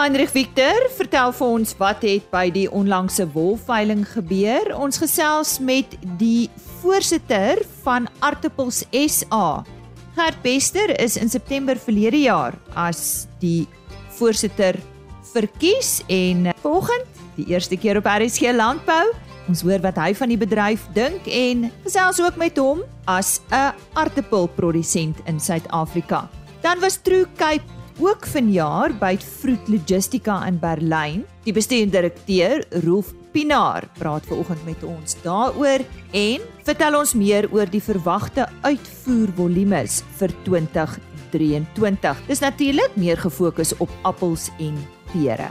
Heinrich Victor, vertel vir ons wat het by die onlangse wolveiling gebeur. Ons gesels met die voorsitter van Artappels SA. Gert Bester is in September verlede jaar as die voorsitter verkies en vanoggend die eerste keer op RSG Landbou. Ons hoor wat hy van die bedryf dink en gesels ook met hom as 'n aartappelprodusent in Suid-Afrika. Dan was True Cape ook vanjaar by Fruit Logistica in Berlyn. Die bestuurende direkteur, Rolf Pinaar, praat vanoggend met ons daaroor en vertel ons meer oor die verwagte uitvoervolumes vir 2023. Dis natuurlik meer gefokus op appels en pere.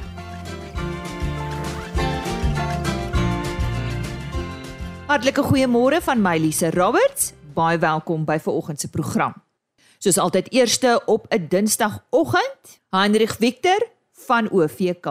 Hartlike goeiemôre van my Lise Roberts. Baie welkom by vanoggend se program soos altyd eerste op 'n Dinsdagoggend, Heinrich Victor van OVK.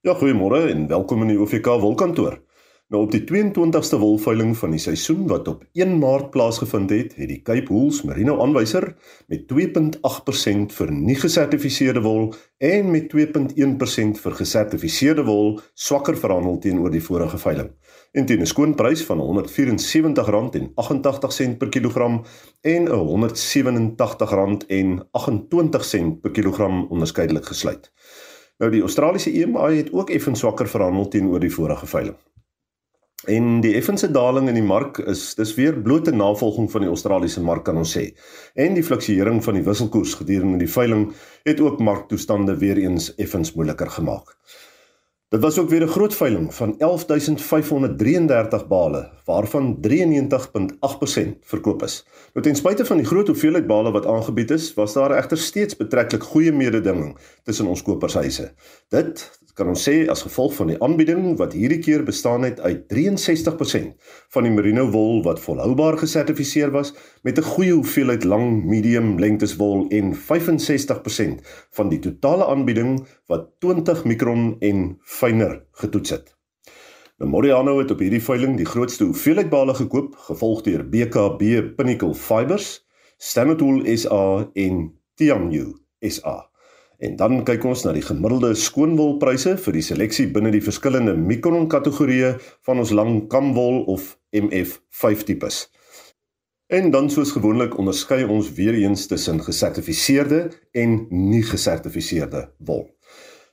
Ja, goeiemôre en welkom in die OVK wolkantoor. Nou op die 22ste wolveiling van die seisoen wat op 1 Maart plaasgevind het, het die Cape Wools Merino aanwyser met 2.8% vir nie gesertifiseerde wol en met 2.1% vir gesertifiseerde wol swakker verhandel teenoor die vorige veiling en teen 'n skoonprys van R174.88 per kilogram en R187.28 per kilogram onderskeidelik gesluit. Nou die Australiese EMA het ook effens swakker verhandel teenoor die vorige veiling. En die effense daling in die mark is dis weer blote navolging van die Australiese mark kan ons sê. En die fluktuering van die wisselkoers gedurende die veiling het ook marktoestande weer eens effens moeiliker gemaak. Dit was ook weer 'n groot veiling van 11533 bale waarvan 93.8% verkoop is. Nou ten spyte van die groot hoeveelheid bale wat aangebied is, was daar egter steeds betreklik goeie mededinging tussen ons kopershuise. Dit kan ons sê as gevolg van die aanbieding wat hierdie keer bestaan het uit 63% van die merino wol wat volhoubaar gesertifiseer was met 'n goeie hoeveelheid lang, medium lengtes wol en 65% van die totale aanbieding wat 20 mikron en fyner getoets het. Nou Moriano het op hierdie veiling die grootste hoeveelheid bale gekoop, gevolg deur BKB Pinnacle Fibers, Stanotool SA en Tianyu SA. En dan kyk ons na die gemiddelde skoonwolpryse vir die seleksie binne die verskillende mikron kategorieë van ons lang kamwol of MF5 tipes. En dan soos gewoonlik onderskei ons weer eens tussen gesertifiseerde en nie gesertifiseerde wol.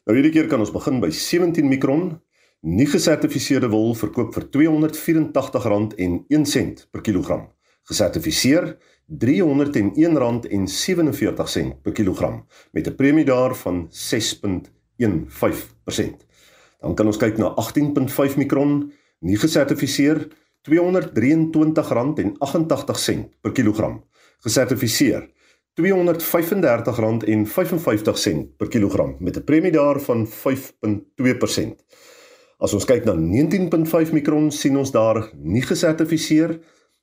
Nou hierdie keer kan ons begin by 17 mikron. Nie gesertifiseerde wol verkoop vir R284.01 per kilogram. Gesertifiseer R301.47 per kilogram met 'n premie daarvan 6.15%. Dan kan ons kyk na 18.5 mikron, nie gesertifiseer R223.88 per kilogram. Gesertifiseer R235.55 per kilogram met 'n premie daarvan 5.2%. As ons kyk na 19.5 mikron sien ons daar nie gesertifiseer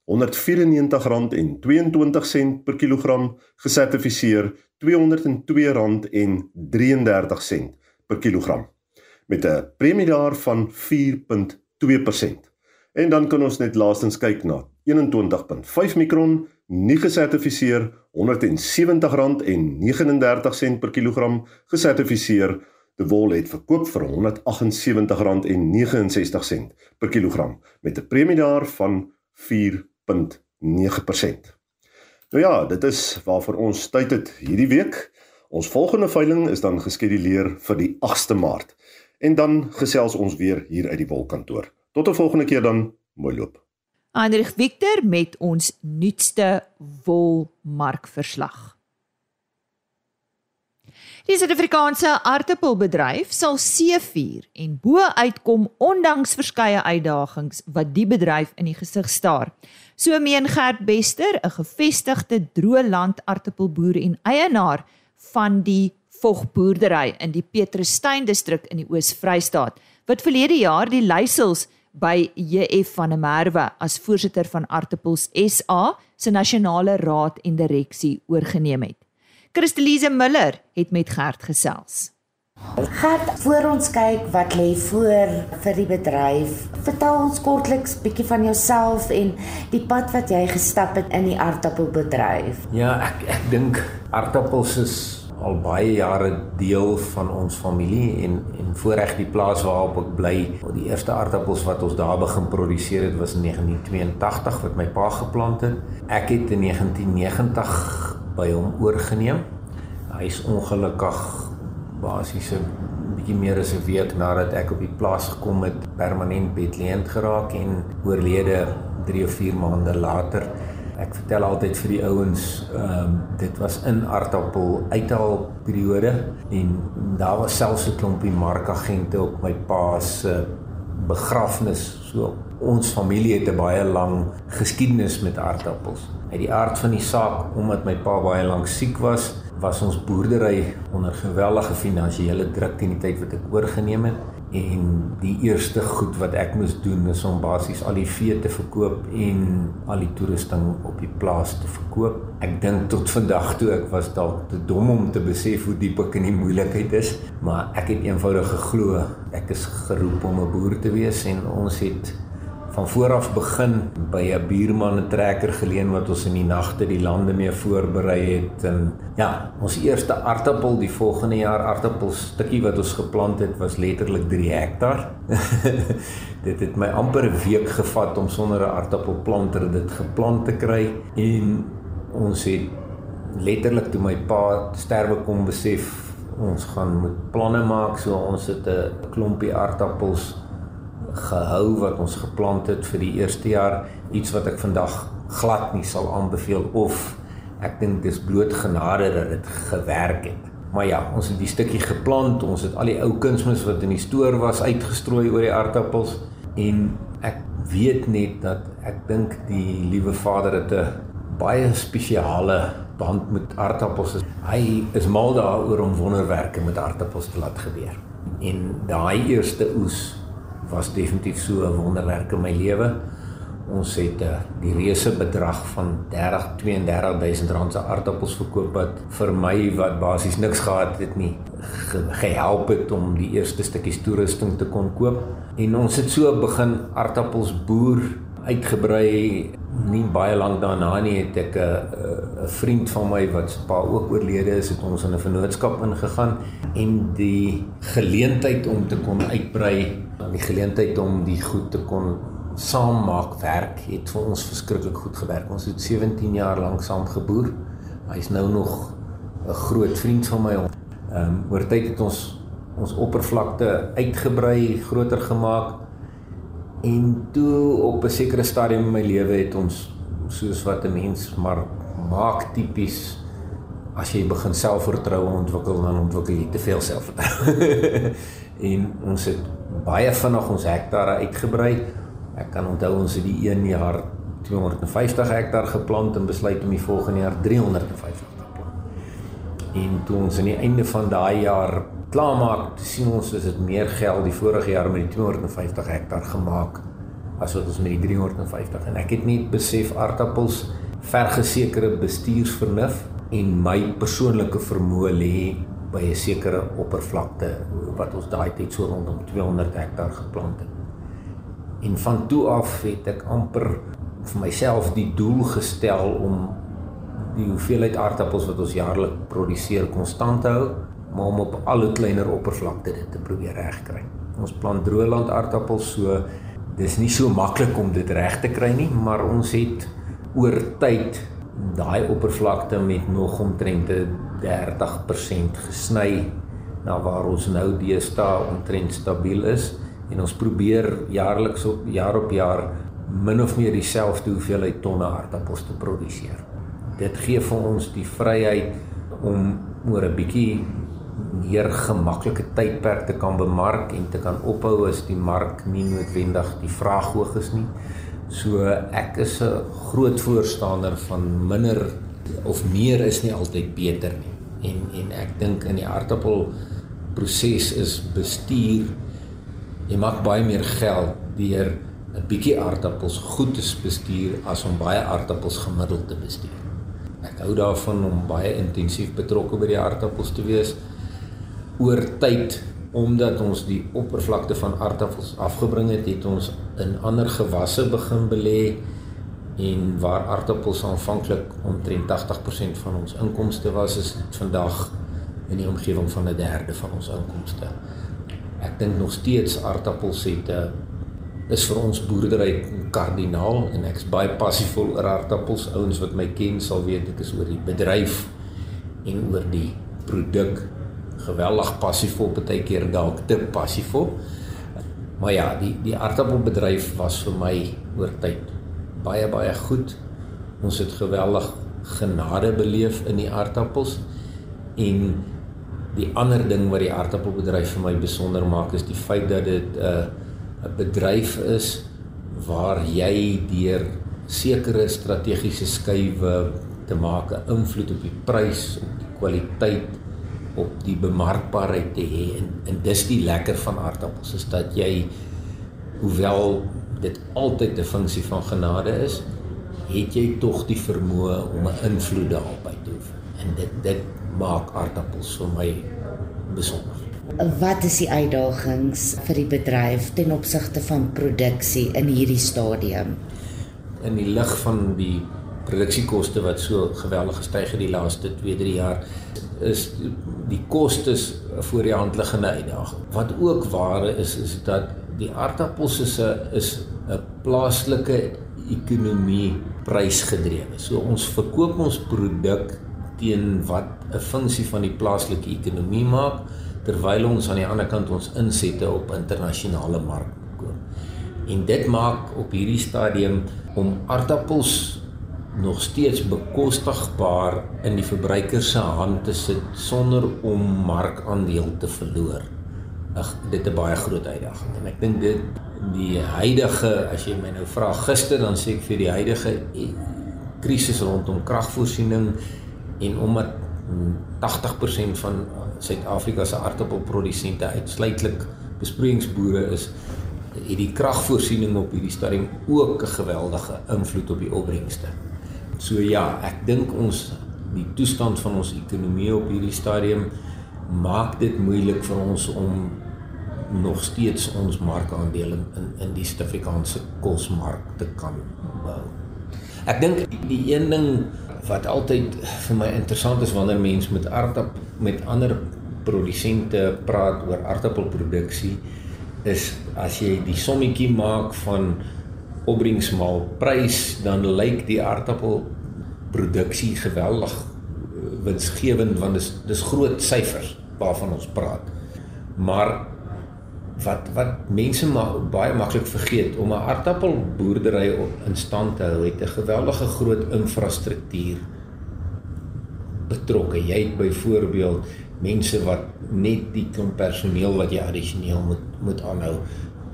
R194.22 per kilogram gesertifiseer R202.33 per kilogram met 'n premie daar van 4.2%. En dan kan ons net laastens kyk na 21.5 mikron nie gesertifiseer R170.39 per kilogram gesertifiseer De Wol het verkoop vir R178.69 per kilogram met 'n premie daar van 4%. 0.9%. Nou ja, dit is waarvoor ons tyd het hierdie week. Ons volgende veiling is dan geskeduleer vir die 8ste Maart. En dan gesels ons weer hier uit die wolkantoor. Tot 'n volgende keer dan, mooi loop. Heinrich Victor met ons nuutste wolmarkverslag. Die Suid-Afrikaanse aardappelbedryf sal seëvier en bo uitkom ondanks verskeie uitdagings wat die bedryf in die gesig staar. So meen Gert Bester, 'n gevestigde droëland aardappelboer en eienaar van die Vogboerdery in die Petrusstein distrik in die Oos-Vrystaat, wat verlede jaar die leiersels by JF van der Merwe as voorsitter van Aardappels SA se nasionale raad en direksie oorgeneem het. Christelise Miller het met Gert gesels. Gert, voor ons kyk wat lê voor vir die bedryf, vertel ons kortliks bietjie van jouself en die pad wat jy gestap het in die aardappelbedryf. Ja, ek ek dink aardappels is al baie jare deel van ons familie en en voorreg die plaas waarop ek bly. Die eerste aardappels wat ons daar begin produseer het was in 1982 wat my pa geplant het. Ek het in 1990 by hom oorgeneem. Hy is ongelukkig basies 'n bietjie meer as 'n week nadat ek op die plaas gekom het, permanent bedleend geraak en oorlede 3 of 4 maande later. Ek vertel altyd vir die ouens, ehm um, dit was in aardappel uithaal periode en daar was selfs 'n klompie markagente op my pa se begrafnis. So ons familie het 'n baie lang geskiedenis met aardappels. Uit die aard van die saak, omdat my pa baie lank siek was, was ons boerdery onder geweldige finansiële druk teen die tyd wat ek oorgeneem het en die eerste goed wat ek moes doen is om basies al die vee te verkoop en al die toerusting op die plaas te verkoop. Ek dink tot vandag toe ek was dalk te dom om te besef hoe diep ek in die moeilikheid is, maar ek het eenvoudig geglo ek is geroep om 'n boer te wees en ons het van vooraf begin by 'n buurman 'n trekker geleen wat ons in die nagte die lande mee voorberei het. En ja, ons eerste aartappel die volgende jaar aartappel stukkie wat ons geplant het was letterlik 3 hektaar. dit het my amper 'n week gevat om sonder 'n aartappelplanter dit geplant te kry. En ons het letterlik toe my pa sterwe kom besef ons gaan moet planne maak. So ons het 'n klompie aartappels gehou wat ons geplant het vir die eerste jaar iets wat ek vandag glad nie sal aanbeveel of ek dink dis bloot genade dat dit gewerk het. Maar ja, ons het die stukkie geplant, ons het al die ou kunsmis wat in die stoor was uitgestrooi oor die aardappels en ek weet net dat ek dink die liewe Vader het 'n baie spesiale band met aardappels. Hy is mal daaroor om wonderwerke met aardappels te laat gebeur. En daai eerste oes was definitief so 'n wonderwerk in my lewe. Ons het uh, die reuse bedrag van 30 32000 rand se aardappels verkoop wat vir my wat basies niks gehad het nie ge gehelp het om die eerste stukkies toerusting te kon koop. En ons het so begin aardappels boer uitgebrei nie baie lank daarna nie het ek 'n 'n vriend van my wat se pa ook oorlede is het ons in 'n vennootskap ingegaan en die geleentheid om te kon uitbrei die geleentheid om die goed te kon saam maak werk het vir ons verskriklik goed gewerk. Ons het 17 jaar lank saam geboer. Hy's nou nog 'n groot vriend van my. Ehm um, oor tyd het ons ons oppervlakte uitgebrei, groter gemaak. En toe op 'n sekere stadium in my lewe het ons soos wat 'n mens maar maak tipies as jy begin selfvertroue ontwikkel dan ontwikkel jy te veel selfvertroue. en ons het baie vinnig ons hektare uitgebrei. Ek kan onthou ons het die een jaar 250 hektaar geplant en besluit om die volgende jaar 350 te plant. En toe ons aan die einde van daai jaar klaarmaak, sien ons is dit meer geld. Die vorige jaar met die 250 hektaar gemaak as wat ons met die 350 en ek het net besef aardappels vergesekerde bestuursvernuf en my persoonlike vermoë lê by 'n sekere oppervlakte wat ons daai tyd so rondom 200 hektaar geplant het. En van toe af het ek amper vir myself die doel gestel om die hoeveelheid aardappels wat ons jaarliks produseer konstant te hou, maar om op al hoe kleiner oppervlakte dit te probeer regkry. Ons plant droëland aardappels, so dis nie so maklik om dit reg te kry nie, maar ons het oor tyd daai oppervlakte met nog omtrent 30% gesny na waar ons nou deesdae omtrent stabiel is en ons probeer jaarliks op jaar op jaar min of meer dieselfde hoeveelheid tonne aardappels te produseer. Dit gee vir ons die vryheid om oor 'n bietjie meer gemaklike tydperk te kan bemark en te kan ophou as die mark nie noodwendig die vraag hoog is nie. So ek is 'n groot voorstander van minder of meer is nie altyd beter nie. En en ek dink in die aardappel proses is bestuur jy maak baie meer geld deur 'n bietjie aardappels goed te bestuur as om baie aardappels gemiddeld te bestuur. Ek hou daarvan om baie intensief betrokke by die aardappels te wees oor tyd omdat ons die oppervlakte van aardappels afgebring het, het ons in ander gewasse begin belê en waar aardappels aanvanklik omtrent 80% van ons inkomste was, is dit vandag in die omgewing van 'n derde van ons inkomste. Ek dink nog steeds aardappels het 'n uh, is vir ons boerdery kardinaal en ek's baie passievol oor aardappels. Ouens wat my ken sal weet ek is oor die bedryf en oor die produk geweldig passievol, baie keer dalk te passievol. Maar ja, die die aardappelbedryf was vir my oor tyd baie baie goed. Ons het geweldig genade beleef in die aardappels en die ander ding wat die aardappelbedryf vir my besonder maak is die feit dat dit 'n uh, 'n bedryf is waar jy deur sekere strategiese skuwe te maak 'n invloed op die prys, op die kwaliteit, op die bemarkbaarheid te hê en en dis die lekker van aardappels is dat jy hoewel dit altyd 'n funksie van genade is, het jy tog die vermoë om 'n invloed daarop uit te oefen. En dit dit maak aardappels vir my besonder. Wat is die uitdagings vir die bedryf ten opsigte van produksie in hierdie stadium? In die lig van die produksiekoste wat so geweldig gestyg het die laaste 2-3 jaar is die kostes voor die hand liggende uitdaging. Wat ook ware is is dat die aardappels is 'n is 'n plaaslike ekonomie prysgedrewe. So ons verkoop ons produk teen wat 'n funksie van die plaaslike ekonomie maak terwyl ons aan die ander kant ons insette op internasionale mark koop. En dit maak op hierdie stadium om aardappels nog steeds bekostigbaar in die verbruiker se hand te sit sonder om markandeel te verloor. Ag, dit is 'n baie groot uitdaging. En ek dink dit die huidige, as jy my nou vra gister dan sê ek vir die huidige krisis rondom kragvoorsiening en omdat 80% van Suid-Afrika se aardappelprodusente uitsluitlik besproeiingsboere is, het die kragvoorsiening op hierdie stadium ook 'n geweldige invloed op die opbrengste. So ja, ek dink ons die toestand van ons ekonomie op hierdie stadium maak dit moeilik vir ons om nog steeds ons markandeel in in die Suid-Afrikaanse kosmark te kan bou. Ek dink die een ding wat altyd vir my interessant is wanneer mense met aardappel met ander produsente praat oor aardappelproduksie is as jy die sommetjie maak van opbrengs maal prys dan lyk die aardappelproduksie geweldig eh, winsgewend want dis dis groot syfers waarvan ons praat. Maar wat wat mense maar baie maklik vergeet om 'n aardappelboerdery in stand te hou het 'n geweldige groot infrastruktuur betrokke. Jy het byvoorbeeld mense wat net die klomp personeel wat jy addisioneel moet moet aanhou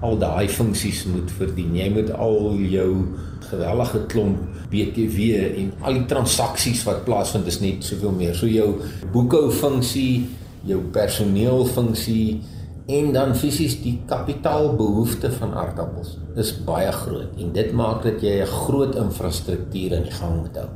al daai funksies moet verdien. Jy moet al jou gewellige klomp BTW en al die transaksies wat plaasvind is net soveel meer. So jou boekhou funksie, jou personeel funksie en dan fisies die kapitaalbehoefte van aardappels is baie groot en dit maak dat jy 'n groot infrastruktuur in gang moet hou.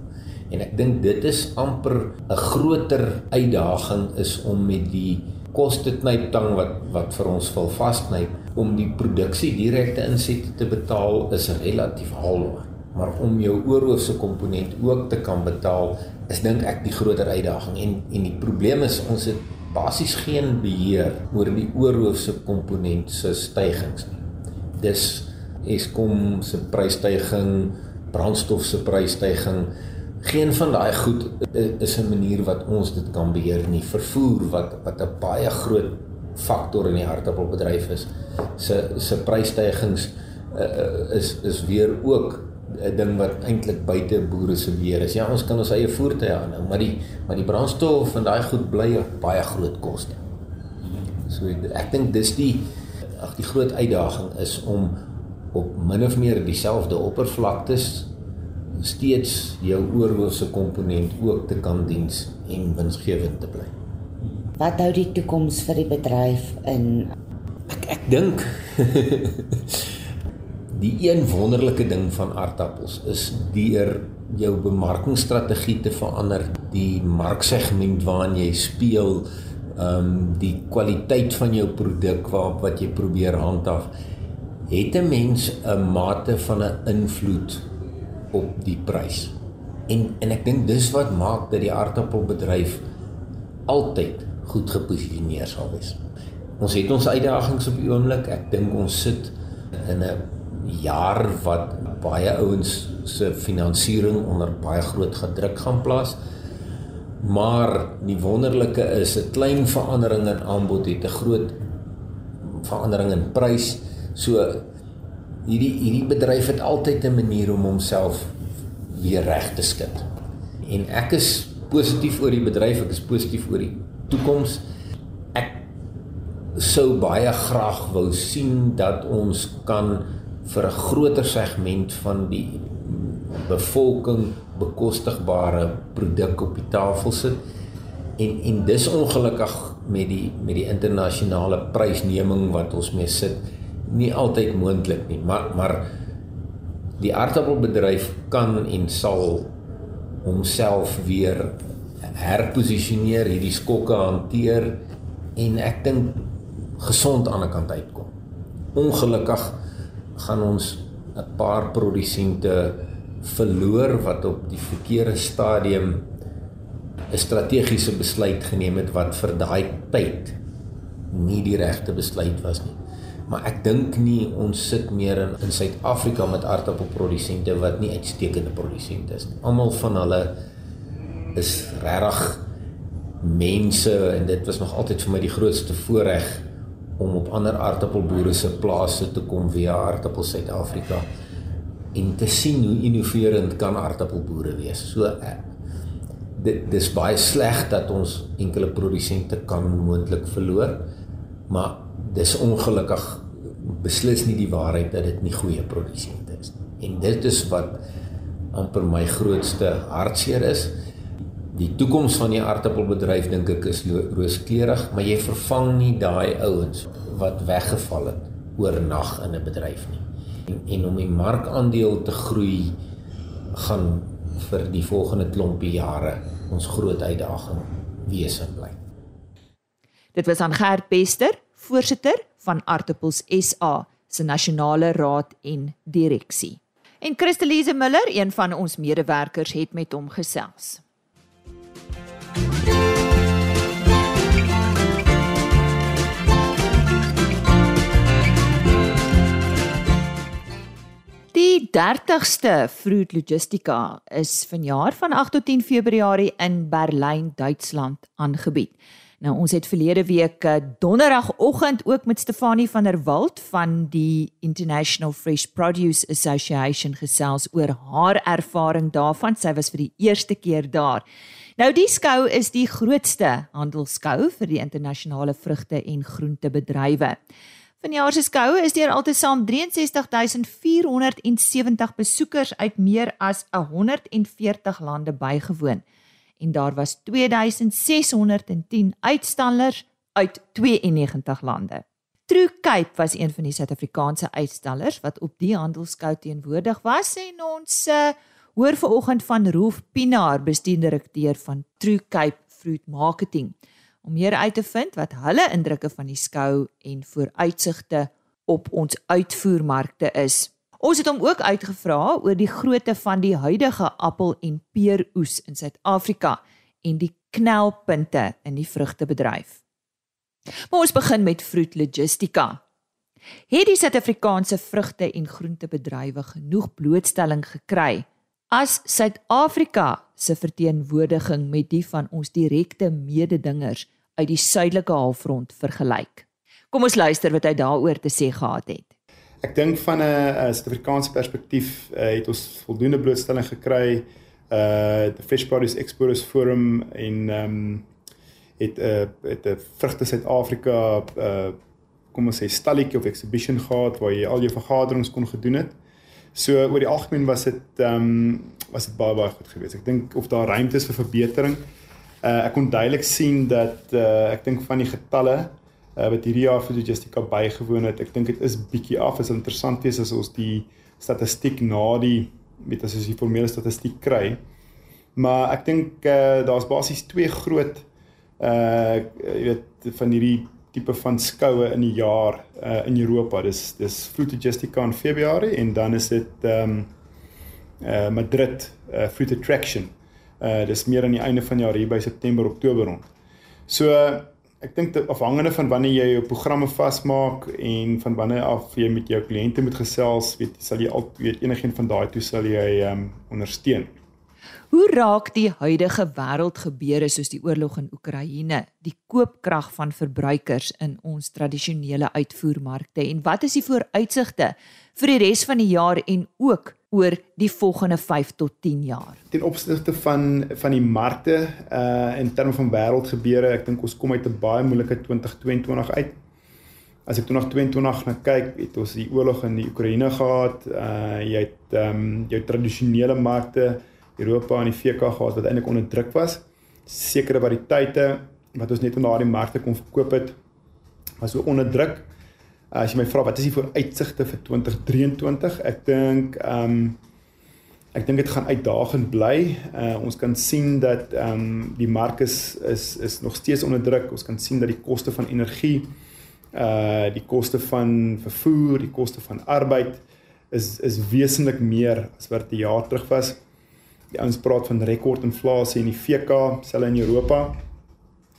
En ek dink dit is amper 'n groter uitdaging is om met die koste knyptang wat wat vir ons wil vasknyp om die produksie direkte insette te betaal is relatief haalbaar. Maar om jou oorhoofse komponent ook te kan betaal is dink ek die groter uitdaging en en die probleem is ons het basies geen beheer oor die oorhoofse komponent se stygings nie. Dis Eskom se prysstyging, brandstof se prysstyging, geen van daai goed is 'n manier wat ons dit kan beheer nie. Vervoer wat wat 'n baie groot faktor in die aardappelbedryf is, se se prysstygings uh, is is weer ook 'n ding wat eintlik buite boere se beheer is. Ja, ons kan ons eie voertuie aanhou, maar die maar die brandstof en daai goed bly baie groot koste. So ek dink dis die ag die groot uitdaging is om op min of meer dieselfde oppervlaktes steeds jou oorhoofse komponent ook te kan diens en winsgewend te bly. Wat hou die toekoms vir die bedryf in? Ek ek dink Die een wonderlike ding van aardappels is deur jou bemarkingsstrategie te verander, die marksegment waarin jy speel, ehm um, die kwaliteit van jou produk waarop wat jy probeer handhaaf, het 'n mens 'n mate van 'n invloed op die prys. En en ek dink dis wat maak dat die aardappelbedryf altyd goed geposisioneer sal wees. Ons het ons uitdagings op die oomblik. Ek dink ons sit in 'n jaar wat baie ouens se finansiering onder baie groot gedruk gaan plaas. Maar die wonderlike is 'n klein verandering in aanbod het 'n groot verandering in prys. So hierdie hierdie bedryf het altyd 'n manier om homself weer reg te skud. En ek is positief oor die bedryf, ek is positief oor die toekoms. Ek sou baie graag wou sien dat ons kan vir 'n groter segment van die bevolking bekostigbare produk op die tafel sit. En en dis ongelukkig met die met die internasionale prysneming wat ons mee sit nie altyd moontlik nie. Maar maar die aardappelbedryf kan en sal homself weer herposisioneer, hierdie skokke hanteer en ek dink gesond aan die kant uitkom. Ongelukkig gaan ons 'n paar produsente verloor wat op die verkeerde stadium 'n strategiese besluit geneem het wat vir daai tyd nie die regte besluit was nie. Maar ek dink nie ons sit meer in in Suid-Afrika met aardappelprodusente wat nie uitstekende produsente is nie. Almal van hulle is regtig mense en dit was nog altyd vir my die grootste voorreg om op ander aardappelboere se plase te kom via Aardappel Suid-Afrika en te sien hoe innoverend kan aardappelboere wees. So eh, dit dis baie sleg dat ons enkele produsente kan moontlik verloor, maar dis ongelukkig beslis nie die waarheid dat dit nie goeie produsente is nie. En dit is wat amper my grootste hartseer is. Die toekoms van die aardappelbedryf dink ek is rooskleurig, maar jy vervang nie daai ouens wat weggeval het oornag in 'n bedryf nie. En, en om die markandeel te groei gaan vir die volgende klompie jare ons groot uitdaging wees en bly. Dit was aan Gert Bester, voorsitter van Aardappels SA se nasionale raad en direksie. En Christelise Miller, een van ons medewerkers, het met hom gesels. Die 30ste Fruit Logistica is vanjaar van 8 tot 10 Februarie in Berlyn, Duitsland aangebied. Nou ons het verlede week eh, donderdagoggend ook met Stefanie van der Walt van die International Fresh Produce Association gesels oor haar ervaring daarvan. Sy was vir die eerste keer daar. Nou die skou is die grootste handelskou vir die internasionale vrugte en groentebedrywe. Vanjaar se skou is deur altesaam 63470 besoekers uit meer as 140 lande bygewoon en daar was 2610 uitstallers uit 92 lande. True Cape was een van die Suid-Afrikaanse uitstallers wat op die handelskou teenwoordig was en ons uh, hoor vanoggend van Roof Pinaar, bestuurdirekteur van True Cape Fruit Marketing, om meer uit te vind wat hulle indrukke van die skou en vooruitsigte op ons uitvoermarkte is. Ons het hom ook uitgevra oor die grootte van die huidige appel en peeroes in Suid-Afrika en die knelpunte in die vrugtebedryf. Maar ons begin met Fruit Logistica. Het die Suid-Afrikaanse vrugte en groentebedrywe genoeg blootstelling gekry as Suid-Afrika se verteenwoordiging met die van ons direkte mededingers uit die suidelike halfrond vergelyk? Kom ons luister wat hy daaroor te sê gehad het. Ek dink van 'n Suid-Afrikaanse perspektief uh, het ons voldoende blootstelling gekry uh die Fish Produce Exporters Forum in ehm um, het 'n uh, het 'n vrugte Suid-Afrika uh kom ons sê stalletjie of exhibition gehad waar jy al jou vergaderings kon gedoen het. So oor die algemeen was dit ehm um, was dit baie baie goed geweest. Ek dink of daar ruimte is vir verbetering. Uh ek kon duidelik sien dat uh ek dink van die getalle uh, wat hierdie jaar vir logistika bygewoon het. Ek dink dit is bietjie af. Is interessant wees as ons die statistiek na die met as ons die formele statistiek kry. Maar ek dink uh, daar's basies twee groot uh jy weet van hierdie tipe van skoue in die jaar uh in Europa. Dis dis Fruit Logistica in Februarie en dan is dit ehm um, uh Madrid uh Fruit Attraction. Uh dis meer aan die einde van jaar hier by September Oktober rond. So ek dink afhangende van wanneer jy jou programme vasmaak en van wanneer af jy met jou kliënte moet gesels, weet sal jy altyd weet enigiets van daai toe sal jy ehm um, ondersteun. Hoe raak die huidige wêreldgebeure soos die oorlog in Oekraïne die koopkrag van verbruikers in ons tradisionele uitvoermarkte en wat is die vooruitsigte vir die res van die jaar en ook oor die volgende 5 tot 10 jaar? Ten opsigte van van die markte uh in terme van wêreldgebeure, ek dink ons kom uit 'n baie moeilike 2022 uit. As ek toe na 2022 na kyk, het ons die oorlog in die Oekraïne gehad. Uh jy het ehm um, jou tradisionele markte Europa en die VK gehad wat eintlik onder druk was. Sekere variëteite wat ons net in daardie markte kon verkoop het was so onder druk. Uh, as jy my vra wat is die vooruitsigte vir 2023? Ek dink ehm um, ek dink dit gaan uitdagend bly. Uh, ons kan sien dat ehm um, die mark is is is nog steeds onder druk. Ons kan sien dat die koste van energie uh die koste van vervoer, die koste van arbeid is is wesentlik meer as wat 'n jaar terug was. Die ouens praat van rekordinflasie in die VK, selfs in Europa.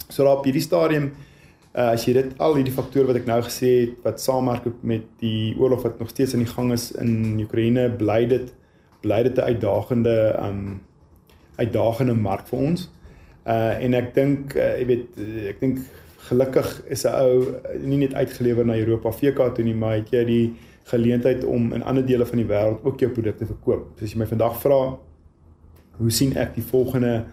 So daar op hierdie stadium uh, as jy dit al hierdie faktore wat ek nou gesê het wat saamwerk met die oorlog wat nog steeds aan die gang is in Oekraïne, bly dit bly dit 'n uitdagende um uitdagende mark vir ons. Uh en ek dink uh, jy weet ek dink gelukkig is 'n ou nie net uitgelewer na Europa VK toe nie, maar het jy die geleentheid om in ander dele van die wêreld ook jou produkte te verkoop. So as jy my vandag vra, hoe sien ek die volgende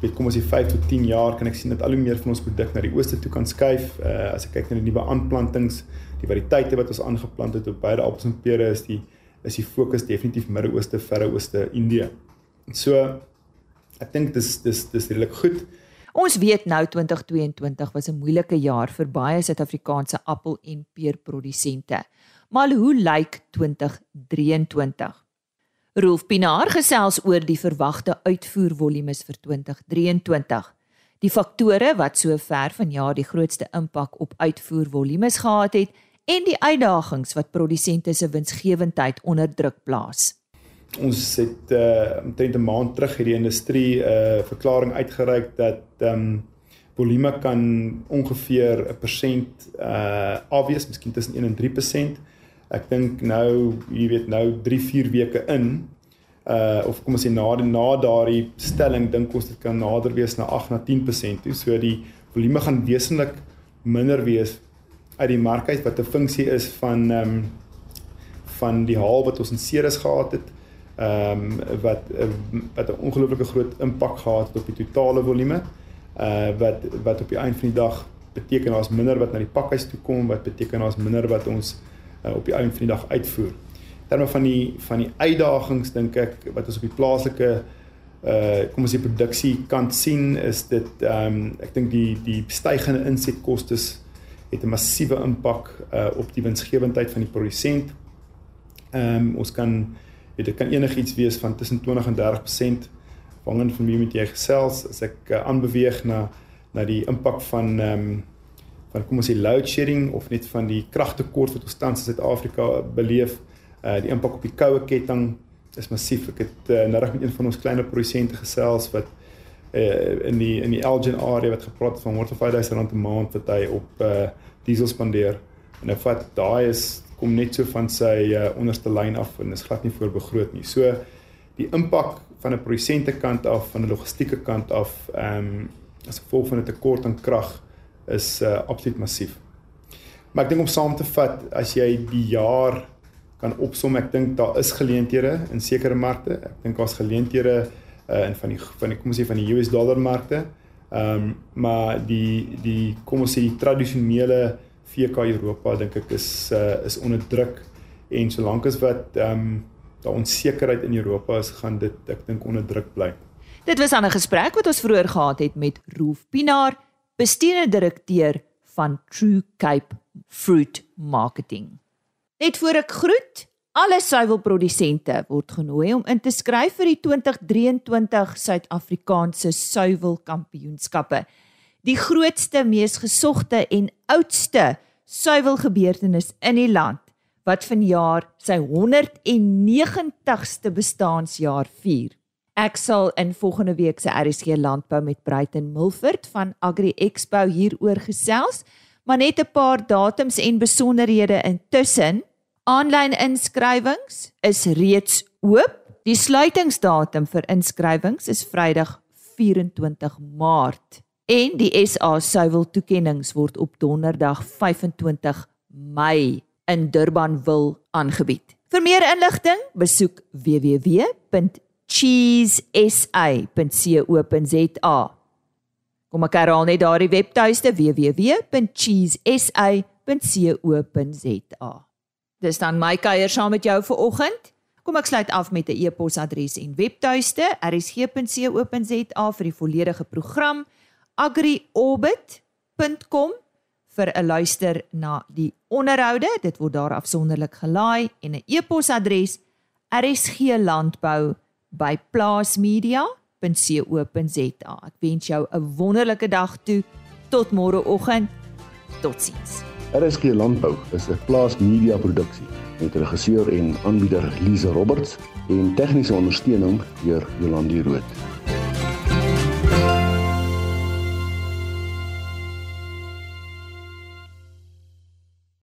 weet kom ons die 5 tot 10 jaar kan ek sien dat al hoe meer van ons produk na die ooste toe kan skuif uh, as ek kyk na die nuwe aanplantings die variëteite wat ons aangeplant het op beide appels en pere is die is die fokus definitief Midde-Ooste, Verre Ooste, Indië. So ek dink dis dis dis redelik goed. Ons weet nou 2022 was 'n moeilike jaar vir baie Suid-Afrikaanse appel en peerprodusente. Maar hoe lyk 2023? Rolf Pinaar gesels oor die verwagte uitvoervolumes vir 2023. Die faktore wat sover vanjaar die grootste impak op uitvoervolumes gehad het en die uitdagings wat produsente se winsgewendheid onder druk plaas. Ons het uh omtrent 'n maand terug hierdie industrie 'n uh, verklaring uitgereik dat ehm um, volume kan ongeveer 'n persent uh afwees, miskien tussen 1 en 3%. Ek dink nou, jy weet nou 3, 4 weke in uh of kom ons sê na na daardie stelling dink ons dit kan nader wees na 8 na 10% toe. So die volume gaan wesentlik minder wees uit die mark uit wat 'n funksie is van ehm um, van die haal wat ons in Ceres gehad het. Ehm um, wat uh, wat 'n ongelooflike groot impak gehad het op die totale volume. Uh wat wat op die einde van die dag beteken daar's minder wat na die pakhuis toe kom, wat beteken daar's minder wat ons uh, op die einde van die dag uitvoer. Terme van die van die uitdagings dink ek wat ons op die plaaslike uh kom ons sê produksie kant sien is dit ehm um, ek dink die die stygende insetkoste het 'n massiewe impak uh op die winsgewendheid van die produsent. Ehm um, ons kan weet dit kan enigiets wees van tussen 20 en 30% afhangend van wie met jy gesels as ek uh, aanbeweeg na na die impak van ehm um, van kom ons sê load shedding of net van die kragtekort wat ons tans in Suid-Afrika beleef. Uh die impak op die koue ketting is massief. Ek het uh, nou reg met een van ons kleiner produsente gesels wat uh in die in die Elgin area wat gepraat van 15000 rand 'n maand wat hy op uh diesel spandeer. En nou vat daai is kom net so van sy uh, onderste lyn af en is glad nie voorbegroot nie. So die impak van 'n produsente kant af, van 'n logistieke kant af, ehm um, as gevolg van 'n tekort aan krag is uh absoluut massief. Maar ek dink om saam te vat, as jy die jaar kan opsom. Ek dink daar is geleenthede in sekere markte. Ek dink daar's geleenthede uh in van die van die kom ons sê van die US dollar markte. Ehm um, maar die die kom ons sê die tradisionele VK Europa dink ek is uh is onder druk en solank as wat ehm um, daar onsekerheid in Europa is, gaan dit ek dink onder druk bly. Dit was 'n gesprek wat ons vroeër gehad het met Rolf Pinaar, bestuurende direkteur van True Cape Fruit Marketing. Net voor ek groet, alle suiwelprodusente word genooi om in te skryf vir die 2023 Suid-Afrikaanse suiwelkampioenskappe. Die grootste, mees gesogte en oudste suiwelgebeurtenis in die land wat vanjaar sy 190ste bestaanjaar vier. Ek sal in volgende week se RSG landbou met Bruiten Milford van Agri Expo hieroor gesels, maar net 'n paar datums en besonderhede intussen. Aanlyn inskrywings is reeds oop. Die sluitingsdatum vir inskrywings is Vrydag 24 Maart en die SA suiwel toekenninge word op Donderdag 25 Mei in Durbanville aangebied. Vir meer inligting, besoek www.cheesesa.co.za. Kom ek herhaal net daardie webtuiste www.cheesesa.co.za. Dis dan my kuier saam met jou vir oggend. Kom ek sluit af met 'n e-posadres en webtuiste rsg.co.za vir die volledige program agriorbit.com vir 'n luister na die onderhoude. Dit word daar afsonderlik gelaai en 'n e-posadres rsglandbou@plaasmedia.co.za. Ek wens jou 'n wonderlike dag toe. Tot môreoggend. Totsiens. RSG Landbou is 'n Plaas Media produksie met regisseur en aanbieder Lize Roberts en tegniese ondersteuning deur Jolande Rooi.